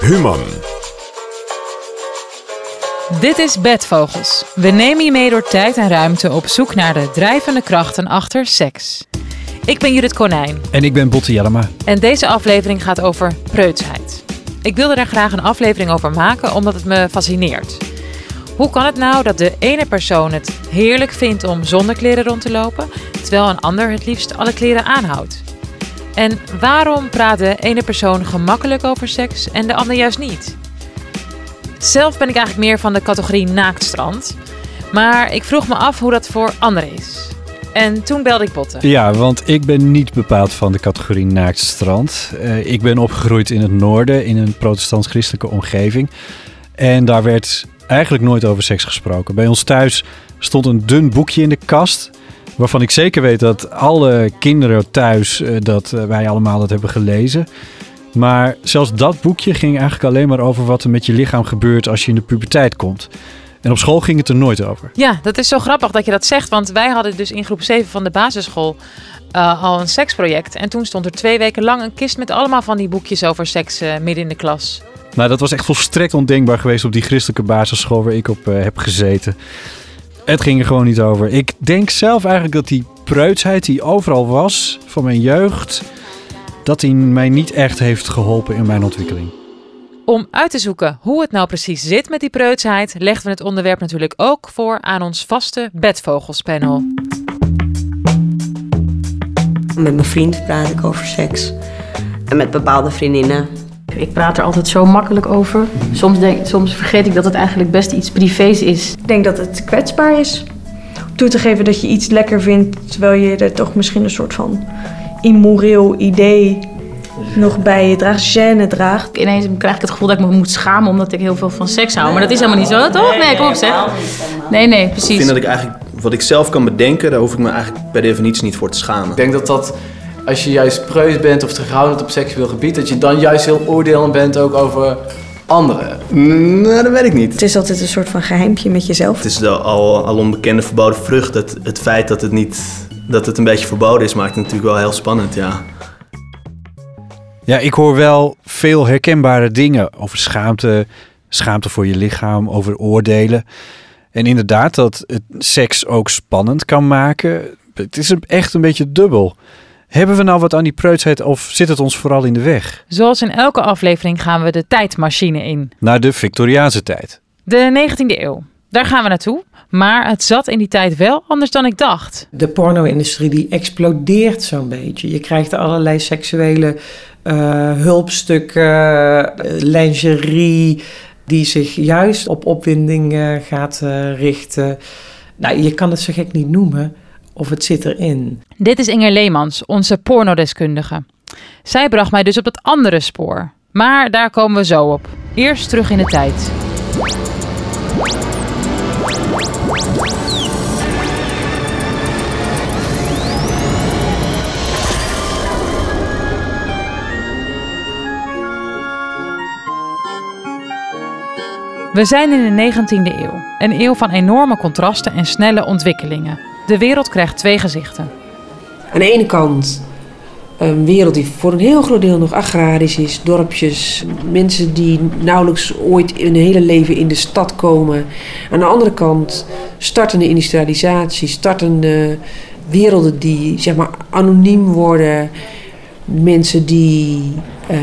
Human. Dit is Bedvogels. We nemen je mee door tijd en ruimte op zoek naar de drijvende krachten achter seks. Ik ben Judith Konijn En ik ben Botte Jellema. en deze aflevering gaat over preutsheid. Ik wilde er graag een aflevering over maken omdat het me fascineert. Hoe kan het nou dat de ene persoon het heerlijk vindt om zonder kleren rond te lopen, terwijl een ander het liefst alle kleren aanhoudt? En waarom praat de ene persoon gemakkelijk over seks en de ander juist niet? Zelf ben ik eigenlijk meer van de categorie naaktstrand. Maar ik vroeg me af hoe dat voor anderen is. En toen belde ik Botten. Ja, want ik ben niet bepaald van de categorie naaktstrand. Eh ik ben opgegroeid in het noorden, in een protestants-christelijke omgeving. En daar werd eigenlijk nooit over seks gesproken. Bij ons thuis stond een dun boekje in de kast... waarvan ik zeker weet dat alle kinderen thuis... eh, dat eh, wij allemaal dat hebben gelezen... Maar zelfs dat boekje ging eigenlijk alleen maar over wat er met je lichaam gebeurt als je in de puberteit komt. En op school ging het er nooit over. Ja, dat is zo grappig dat je dat zegt. Want wij hadden dus in groep 7 van de basisschool eh, al een seksproject. En toen stond er twee weken lang een kist met allemaal van die boekjes over seks midden in de klas. Nou, dat was echt volstrekt ondenkbaar geweest op die christelijke basisschool waar ik op heb gezeten. Het ging er gewoon niet over. Ik denk zelf eigenlijk dat die preutsheid die overal was van mijn jeugd, dat die mij niet echt heeft geholpen in mijn ontwikkeling. Om uit te zoeken hoe het nou precies zit met die preutsheid, legden we het onderwerp natuurlijk ook voor aan ons vaste bedvogelspanel. Met mijn vriend praat ik over seks. En met bepaalde vriendinnen. Ik praat er altijd zo makkelijk over. Soms, denk, soms vergeet ik dat het eigenlijk best iets privés is. Ik denk dat het kwetsbaar is. Toe te geven dat je iets lekker vindt, terwijl je er toch misschien een soort van immoreel idee nog bij je draagt, gêne draagt. Ineens krijg ik het gevoel dat ik me moet schamen omdat ik heel veel van seks hou. Maar dat is helemaal niet zo, toch? Nee, kom op zeg. Nee, nee, Ik precies. vind dat ik eigenlijk, wat ik zelf kan bedenken, daar hoef ik me eigenlijk per definitie niet voor te schamen. Ik denk dat dat, als je juist preus bent of terughoudend op seksueel gebied, dat je dan juist heel oordelend bent ook over anderen. Nou, dat weet ik niet. Het is altijd een soort van geheimpje met jezelf. Het is de al, al onbekende verboden vrucht. Dat het feit dat het, niet, dat het een beetje verboden is, maakt het natuurlijk wel heel spannend, ja. Ja, ik hoor wel veel herkenbare dingen over schaamte, schaamte voor je lichaam, over oordelen. En inderdaad, dat het seks ook spannend kan maken. Het is echt een beetje dubbel. Hebben we nou wat aan die preutsheid of zit het ons vooral in de weg? Zoals in elke aflevering gaan we de tijdmachine in. Naar de Victoriaanse tijd. De 19e eeuw. Daar gaan we naartoe. Maar het zat in die tijd wel anders dan ik dacht. De porno-industrie die explodeert zo'n beetje. Je krijgt allerlei seksuele eh, hulpstukken, eh, lingerie, die zich juist op opwinding eh, gaat richten. Nou, je kan het zo gek niet noemen, of het zit erin. Dit is Inger Leemans, onze pornodeskundige. Zij bracht mij dus op dat andere spoor. Maar daar komen we zo op. Eerst terug in de tijd. We zijn in de 19e eeuw. Een eeuw van enorme contrasten en snelle ontwikkelingen. De wereld krijgt twee gezichten. Aan de ene kant een wereld die voor een heel groot deel nog agrarisch is. Dorpjes, mensen die nauwelijks ooit in hun hele leven in de stad komen. Aan de andere kant startende industrialisatie, startende werelden die zeg maar anoniem worden. Mensen die eh,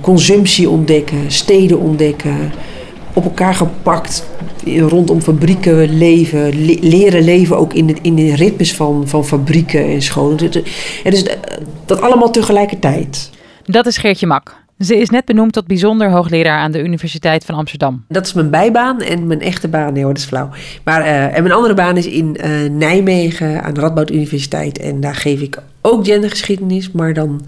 consumptie ontdekken, steden ontdekken. Op elkaar gepakt, rondom fabrieken leven, le- leren leven ook in de, in de ritmes van, van fabrieken en scholen. Is dat allemaal tegelijkertijd. Dat is Geertje Mak. Ze is net benoemd tot bijzonder hoogleraar aan de Universiteit van Amsterdam. Dat is mijn bijbaan en mijn echte baan, nee hoor, dat is flauw. Maar, eh, en mijn andere baan is in eh, Nijmegen aan de Radboud Universiteit. En daar geef ik ook gendergeschiedenis, maar dan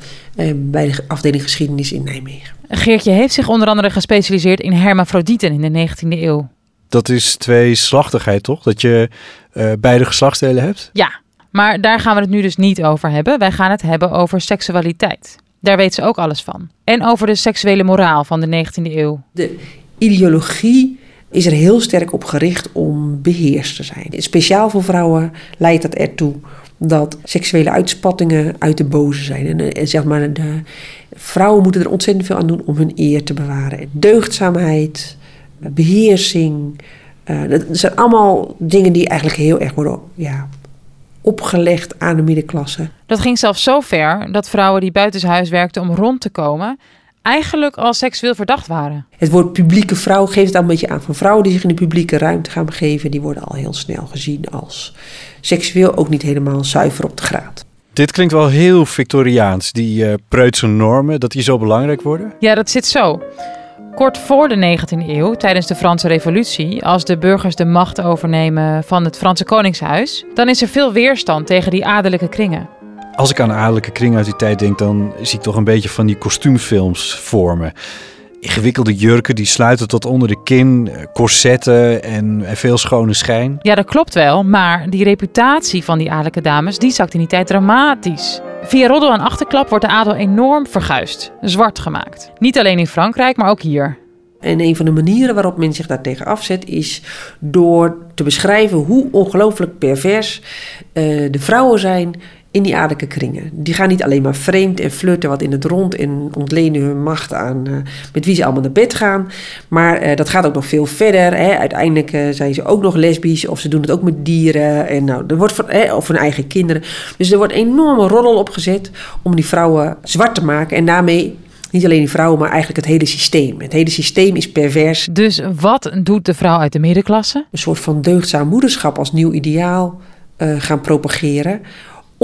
bij de afdeling geschiedenis in Nijmegen. Geertje heeft zich onder andere gespecialiseerd in hermafrodieten in de 19e eeuw. Dat is tweeslachtigheid, toch? Dat je eh, beide geslachtsdelen hebt? Ja, maar daar gaan we het nu dus niet over hebben. Wij gaan het hebben over seksualiteit. Daar weet ze ook alles van. En over de seksuele moraal van de 19e eeuw. De ideologie is er heel sterk op gericht om beheerst te zijn. Speciaal voor vrouwen leidt dat ertoe dat seksuele uitspattingen uit de boze zijn. En, eh, en zeg maar, de vrouwen moeten er ontzettend veel aan doen om hun eer te bewaren. En deugdzaamheid, beheersing. eh, dat zijn allemaal dingen die eigenlijk heel erg worden ja, opgelegd aan de middenklasse. Dat ging zelfs zo ver dat vrouwen die buitenshuis werkten om rond te komen, eigenlijk al seksueel verdacht waren. Het woord publieke vrouw geeft het al een beetje aan. Van vrouwen die zich in de publieke ruimte gaan begeven, die worden al heel snel gezien als seksueel ook niet helemaal zuiver op de graad. Dit klinkt wel heel Victoriaans, die eh preutse normen, dat die zo belangrijk worden. Ja, dat zit zo. Kort voor de 19e eeuw, tijdens de Franse Revolutie, als de burgers de macht overnemen van het Franse Koningshuis, dan is er veel weerstand tegen die adellijke kringen. Als ik aan adellijke kring uit die tijd denk, dan zie ik toch een beetje van die kostuumfilms voor me. Ingewikkelde jurken die sluiten tot onder de kin, eh, corsetten en, en veel schone schijn. Ja, dat klopt wel, maar die reputatie van die adellijke dames, die zakt in die tijd dramatisch. Via roddel en achterklap wordt de adel enorm verguisd, zwart gemaakt. Niet alleen in Frankrijk, maar ook hier. En een van de manieren waarop men zich daartegen afzet is door te beschrijven hoe ongelooflijk pervers eh, de vrouwen zijn in die adellijke kringen. Die gaan niet alleen maar vreemd en flirten wat in het rond en ontlenen hun macht aan eh, met wie ze allemaal naar bed gaan. Maar eh, dat gaat ook nog veel verder. Hè. Uiteindelijk eh, zijn ze ook nog lesbisch of ze doen het ook met dieren en nou, er wordt van, hè, of hun eigen kinderen. Dus er wordt een enorme roddel opgezet om die vrouwen zwart te maken en daarmee niet alleen die vrouwen, maar eigenlijk het hele systeem. Het hele systeem is pervers. Dus wat doet de vrouw uit de middenklasse? Een soort van deugdzaam moederschap als nieuw ideaal gaan propageren.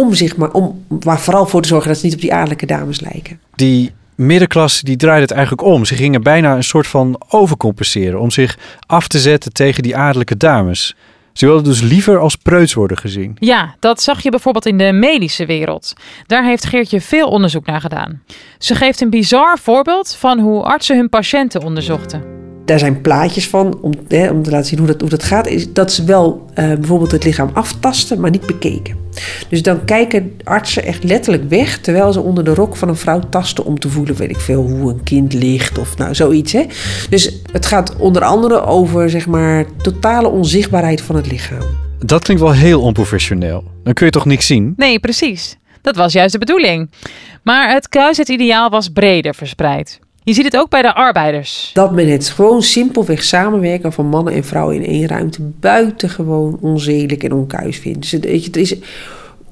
Om zich maar, om maar vooral voor te zorgen dat ze niet op die adellijke dames lijken. Die middenklasse die draaide het eigenlijk om. Ze gingen bijna een soort van overcompenseren om zich af te zetten tegen die adellijke dames. Ze wilden dus liever als preuts worden gezien. Ja, dat zag je bijvoorbeeld in de medische wereld. Daar heeft Geertje veel onderzoek naar gedaan. Ze geeft een bizar voorbeeld van hoe artsen hun patiënten onderzochten. Daar zijn plaatjes van om, hè, om te laten zien hoe dat, hoe dat gaat. Is dat ze wel eh, bijvoorbeeld het lichaam aftasten, maar niet bekeken. Dus dan kijken artsen echt letterlijk weg terwijl ze onder de rok van een vrouw tasten om te voelen, weet ik veel, hoe een kind ligt of nou zoiets. Hè? Dus het gaat onder andere over zeg maar totale onzichtbaarheid van het lichaam. Dat klinkt wel heel onprofessioneel. Dan kun je toch niks zien? Nee, precies. Dat was juist de bedoeling. Maar het kruisheidideaal was breder verspreid. Je ziet het ook bij de arbeiders. Dat men het gewoon simpelweg samenwerken van mannen en vrouwen in één ruimte buitengewoon onzedelijk en onkuis vindt. Dus het, is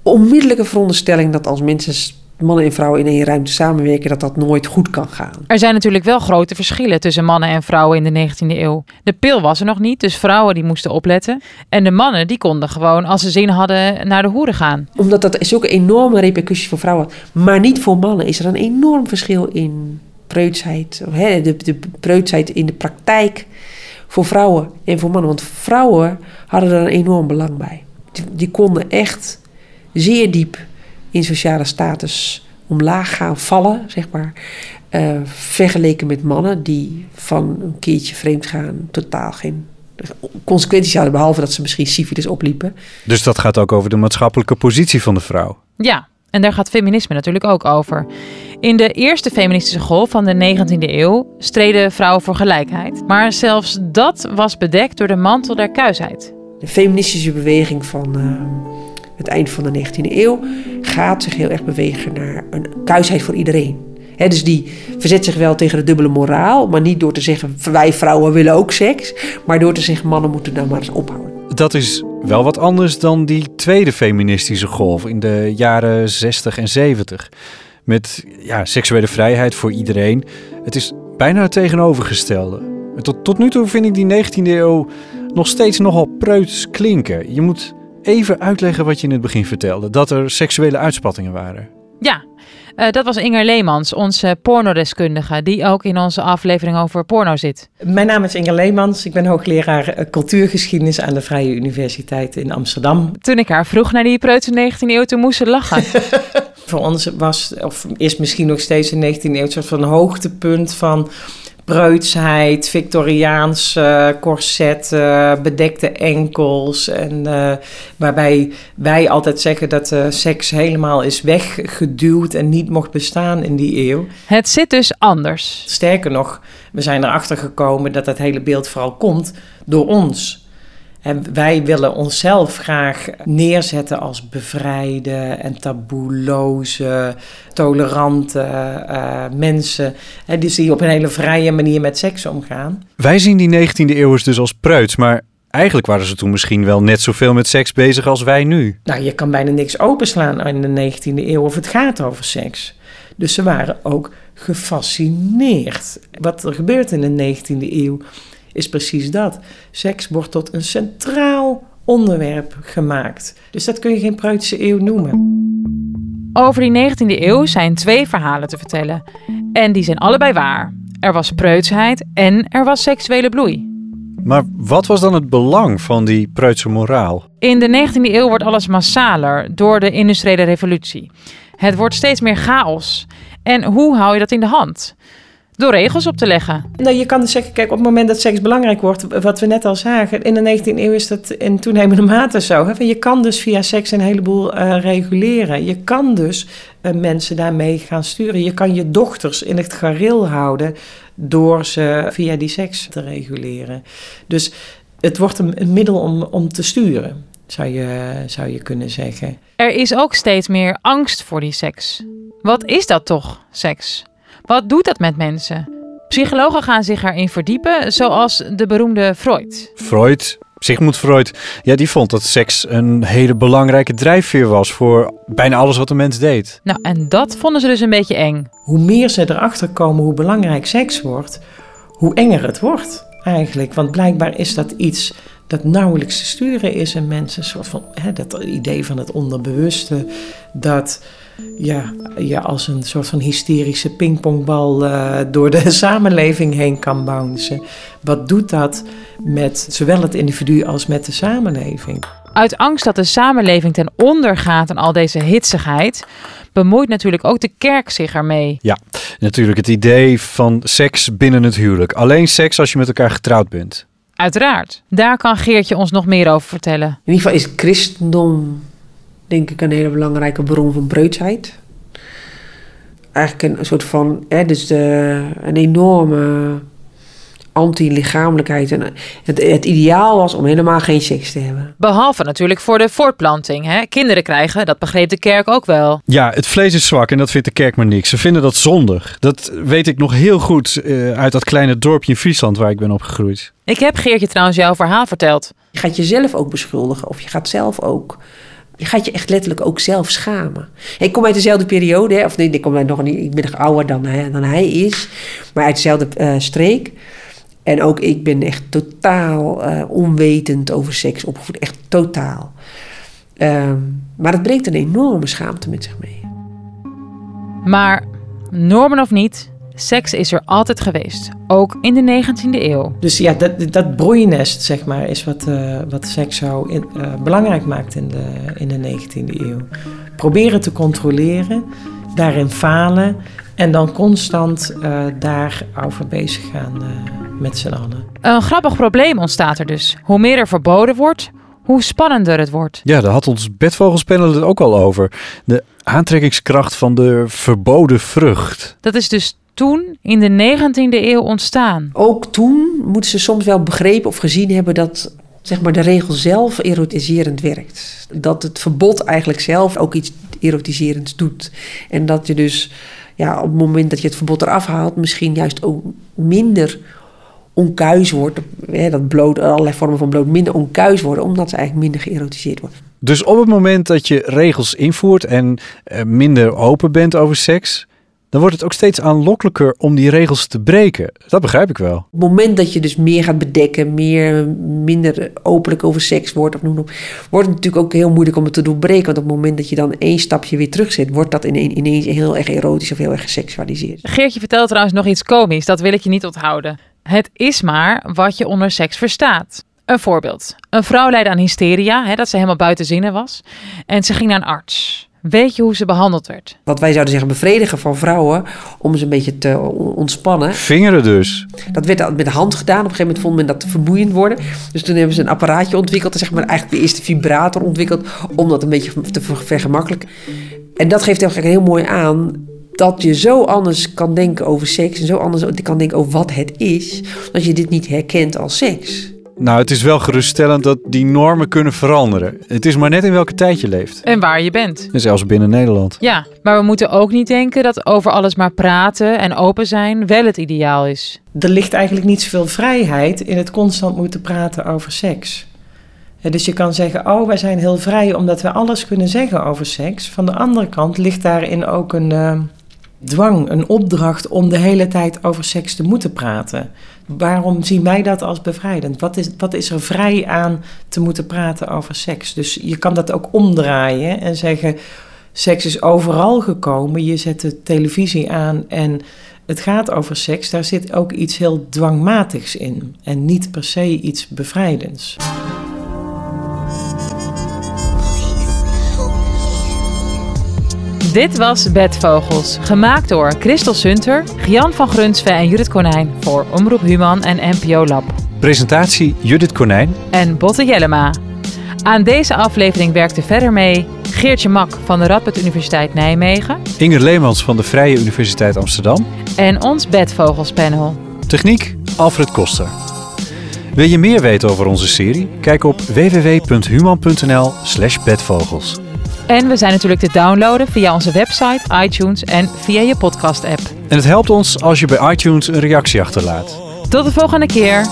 onmiddellijke veronderstelling dat als mensen, mannen en vrouwen in één ruimte samenwerken, dat dat nooit goed kan gaan. Er zijn natuurlijk wel grote verschillen tussen mannen en vrouwen in de 19e eeuw. De pil was er nog niet, dus vrouwen die moesten opletten. En de mannen die konden gewoon, als ze zin hadden, naar de hoeren gaan. Omdat dat zulke enorme repercussies voor vrouwen, maar niet voor mannen, is er een enorm verschil in preutsheid. Hè, de, de preutsheid in de praktijk voor vrouwen en voor mannen. Want vrouwen hadden er een enorm belang bij. Die, die konden echt zeer diep in sociale status omlaag gaan vallen, zeg maar. eh, vergeleken met mannen die van een keertje vreemd gaan totaal geen consequenties hadden, behalve dat ze misschien syfilis opliepen. Dus dat gaat ook over de maatschappelijke positie van de vrouw. Ja, en daar gaat feminisme natuurlijk ook over. In de eerste feministische golf van de 19e eeuw streden vrouwen voor gelijkheid. Maar zelfs dat was bedekt door de mantel der kuisheid. De feministische beweging van eh, het eind van de 19e eeuw gaat zich heel erg bewegen naar een kuisheid voor iedereen. Hè, dus die verzet zich wel tegen de dubbele moraal, maar niet door te zeggen wij vrouwen willen ook seks, maar door te zeggen mannen moeten nou maar eens ophouden. Dat is wel wat anders dan die tweede feministische golf in de jaren 60 en 70. Met ja, seksuele vrijheid voor iedereen. Het is bijna het tegenovergestelde. En Tot, tot nu toe vind ik die 19e eeuw nog steeds nogal preuts klinken. Je moet even uitleggen wat je in het begin vertelde. Dat er seksuele uitspattingen waren. Ja, eh, dat was Inger Leemans, onze pornodeskundige, die ook in onze aflevering over porno zit. Mijn naam is Inge Leemans. Ik ben hoogleraar eh, cultuurgeschiedenis aan de Vrije Universiteit in Amsterdam. Toen ik haar vroeg naar die preutse 19e eeuw, toen moest ze lachen. Voor ons was, of is misschien nog steeds in de 19e eeuw, een soort van hoogtepunt van preutsheid, Victoriaans eh, corset, eh, bedekte enkels. En eh, waarbij wij altijd zeggen dat eh, seks helemaal is weggeduwd en niet mocht bestaan in die eeuw. Het zit dus anders. Sterker nog, we zijn erachter gekomen dat dat hele beeld vooral komt door ons. En wij willen onszelf graag neerzetten als bevrijde en taboeloze, tolerante eh, mensen. Hè, die die op een hele vrije manier met seks omgaan. Wij zien die 19e eeuwers dus als preuts, maar eigenlijk waren ze toen misschien wel net zoveel met seks bezig als wij nu. Nou, je kan bijna niks openslaan in de 19e eeuw of het gaat over seks. Dus ze waren ook gefascineerd. Wat er gebeurt in de 19e eeuw is precies dat. Seks wordt tot een centraal onderwerp gemaakt. Dus dat kun je geen preutse eeuw noemen. Over die 19e eeuw zijn twee verhalen te vertellen. En die zijn allebei waar. Er was preutsheid en er was seksuele bloei. Maar wat was dan het belang van die preutse moraal? In de 19e eeuw wordt alles massaler door de industriële revolutie. Het wordt steeds meer chaos. En hoe hou je dat in de hand? Door regels op te leggen. Nou, je kan dus zeggen, kijk, op het moment dat seks belangrijk wordt, wat we net al zagen, in de 19e eeuw is dat in toenemende mate zo. Hè? Je kan dus via seks een heleboel eh, reguleren. Je kan dus uh, mensen daarmee gaan sturen. Je kan je dochters in het gareel houden door ze via die seks te reguleren. Dus het wordt een, een middel om, om te sturen, zou je, zou je kunnen zeggen. Er is ook steeds meer angst voor die seks. Wat is dat toch, seks? Wat doet dat met mensen? Psychologen gaan zich erin verdiepen, zoals de beroemde Freud. Freud, Sigmund Freud, ja, die vond dat seks een hele belangrijke drijfveer was voor bijna alles wat een mens deed. Nou, en dat vonden ze dus een beetje eng. Hoe meer ze erachter komen hoe belangrijk seks wordt, hoe enger het wordt eigenlijk. Want blijkbaar is dat iets dat nauwelijks te sturen is in mensen. Een soort van, hè, dat idee van het onderbewuste, dat ja, je als een soort van hysterische pingpongbal uh, door de samenleving heen kan bouncen. Wat doet dat met zowel het individu als met de samenleving? Uit angst dat de samenleving ten onder gaat aan al deze hitsigheid, bemoeit natuurlijk ook de kerk zich ermee. Ja, natuurlijk het idee van seks binnen het huwelijk. Alleen seks als je met elkaar getrouwd bent. Uiteraard. Daar kan Geertje ons nog meer over vertellen. In ieder geval is het christendom denk ik een hele belangrijke bron van breutsheid. Eigenlijk een soort van, hè, dus de, een enorme anti-lichamelijkheid. En het, het ideaal was om helemaal geen seks te hebben. Behalve natuurlijk voor de voortplanting. Hè? Kinderen krijgen, dat begreep de kerk ook wel. Ja, het vlees is zwak en dat vindt de kerk maar niks. Ze vinden dat zondig. Dat weet ik nog heel goed uh, uit dat kleine dorpje in Friesland waar ik ben opgegroeid. Ik heb Geertje trouwens jouw verhaal verteld. Je gaat jezelf ook beschuldigen of je gaat zelf ook je gaat je echt letterlijk ook zelf schamen. Ik kom uit dezelfde periode, of nee, ik, kom nog niet, ik ben nog ouder dan dan hij is, maar uit dezelfde uh, streek. En ook ik ben echt totaal uh, onwetend over seks opgevoed, echt totaal. Um, maar het brengt een enorme schaamte met zich mee. Maar normen of niet, Seks is er altijd geweest, ook in de 19e eeuw. Dus ja, dat, dat broeinest, zeg maar, is wat, uh, wat seks zo in, uh, belangrijk maakt in de, in de 19e eeuw. Proberen te controleren, daarin falen en dan constant uh, daarover bezig gaan met z'n allen. Een grappig probleem ontstaat er dus. Hoe meer er verboden wordt, hoe spannender het wordt. Ja, daar had ons bedvogelspanel het ook al over. De aantrekkingskracht van de verboden vrucht. Dat is dus toen in de 19e eeuw ontstaan? Ook toen moeten ze soms wel begrepen of gezien hebben dat zeg maar, de regel zelf erotiserend werkt. Dat het verbod eigenlijk zelf ook iets erotiserends doet. En dat je dus ja, op het moment dat je het verbod eraf haalt, misschien juist ook minder onkuis wordt. Hè, dat bloot, allerlei vormen van bloot minder onkuis worden, omdat ze eigenlijk minder geërotiseerd worden. Dus op het moment dat je regels invoert en eh, minder open bent over seks, dan wordt het ook steeds aanlokkelijker om die regels te breken. Dat begrijp ik wel. Op het moment dat je dus meer gaat bedekken, meer, minder openlijk over seks wordt, of noem op, wordt het natuurlijk ook heel moeilijk om het te doorbreken. Want op het moment dat je dan één stapje weer terugzet, wordt dat ineens heel erg erotisch of heel erg geseksualiseerd. Geertje vertelt trouwens nog iets komisch, dat wil ik je niet onthouden. Het is maar wat je onder seks verstaat. Een voorbeeld. Een vrouw leidde aan hysteria, hè, dat ze helemaal buiten zinnen was. En ze ging naar een arts. Weet je hoe ze behandeld werd? Wat wij zouden zeggen bevredigen van vrouwen om ze een beetje te ontspannen. Vingeren dus. Dat werd met de hand gedaan. Op een gegeven moment vond men dat te vermoeiend worden. Dus toen hebben ze een apparaatje ontwikkeld. Zeg maar eigenlijk de eerste vibrator ontwikkeld. Om dat een beetje te vergemakkelijken. En dat geeft eigenlijk heel mooi aan dat je zo anders kan denken over seks. En zo anders kan denken over wat het is. Als je dit niet herkent als seks. Nou, het is wel geruststellend dat die normen kunnen veranderen. Het is maar net in welke tijd je leeft. En waar je bent. En zelfs binnen Nederland. Ja, maar we moeten ook niet denken dat over alles maar praten en open zijn wel het ideaal is. Er ligt eigenlijk niet zoveel vrijheid in het constant moeten praten over seks. Ja, Dus je kan zeggen, oh, wij zijn heel vrij omdat we alles kunnen zeggen over seks. Van de andere kant ligt daarin ook een eh, dwang, een opdracht om de hele tijd over seks te moeten praten. Waarom zien wij dat als bevrijdend? Wat is, wat is er vrij aan te moeten praten over seks? Dus je kan dat ook omdraaien en zeggen, seks is overal gekomen. Je zet de televisie aan en het gaat over seks. Daar zit ook iets heel dwangmatigs in en niet per se iets bevrijdends. Dit was Bedvogels, gemaakt door Christel Sunter, Gian van Grunsven en Judith Konijn voor Omroep Human en NPO Lab. Presentatie Judith Konijn. En Botte Jellema. Aan deze aflevering werkte verder mee Geertje Mak van de Radboud Universiteit Nijmegen Inger Leemans van de Vrije Universiteit Amsterdam. en ons Bedvogelspanel. Techniek Alfred Koster. Wil je meer weten over onze serie? Kijk op www.human.nl slash bedvogels. En we zijn natuurlijk te downloaden via onze website, iTunes en via je podcast-app. En het helpt ons als je bij iTunes een reactie achterlaat. Tot de volgende keer.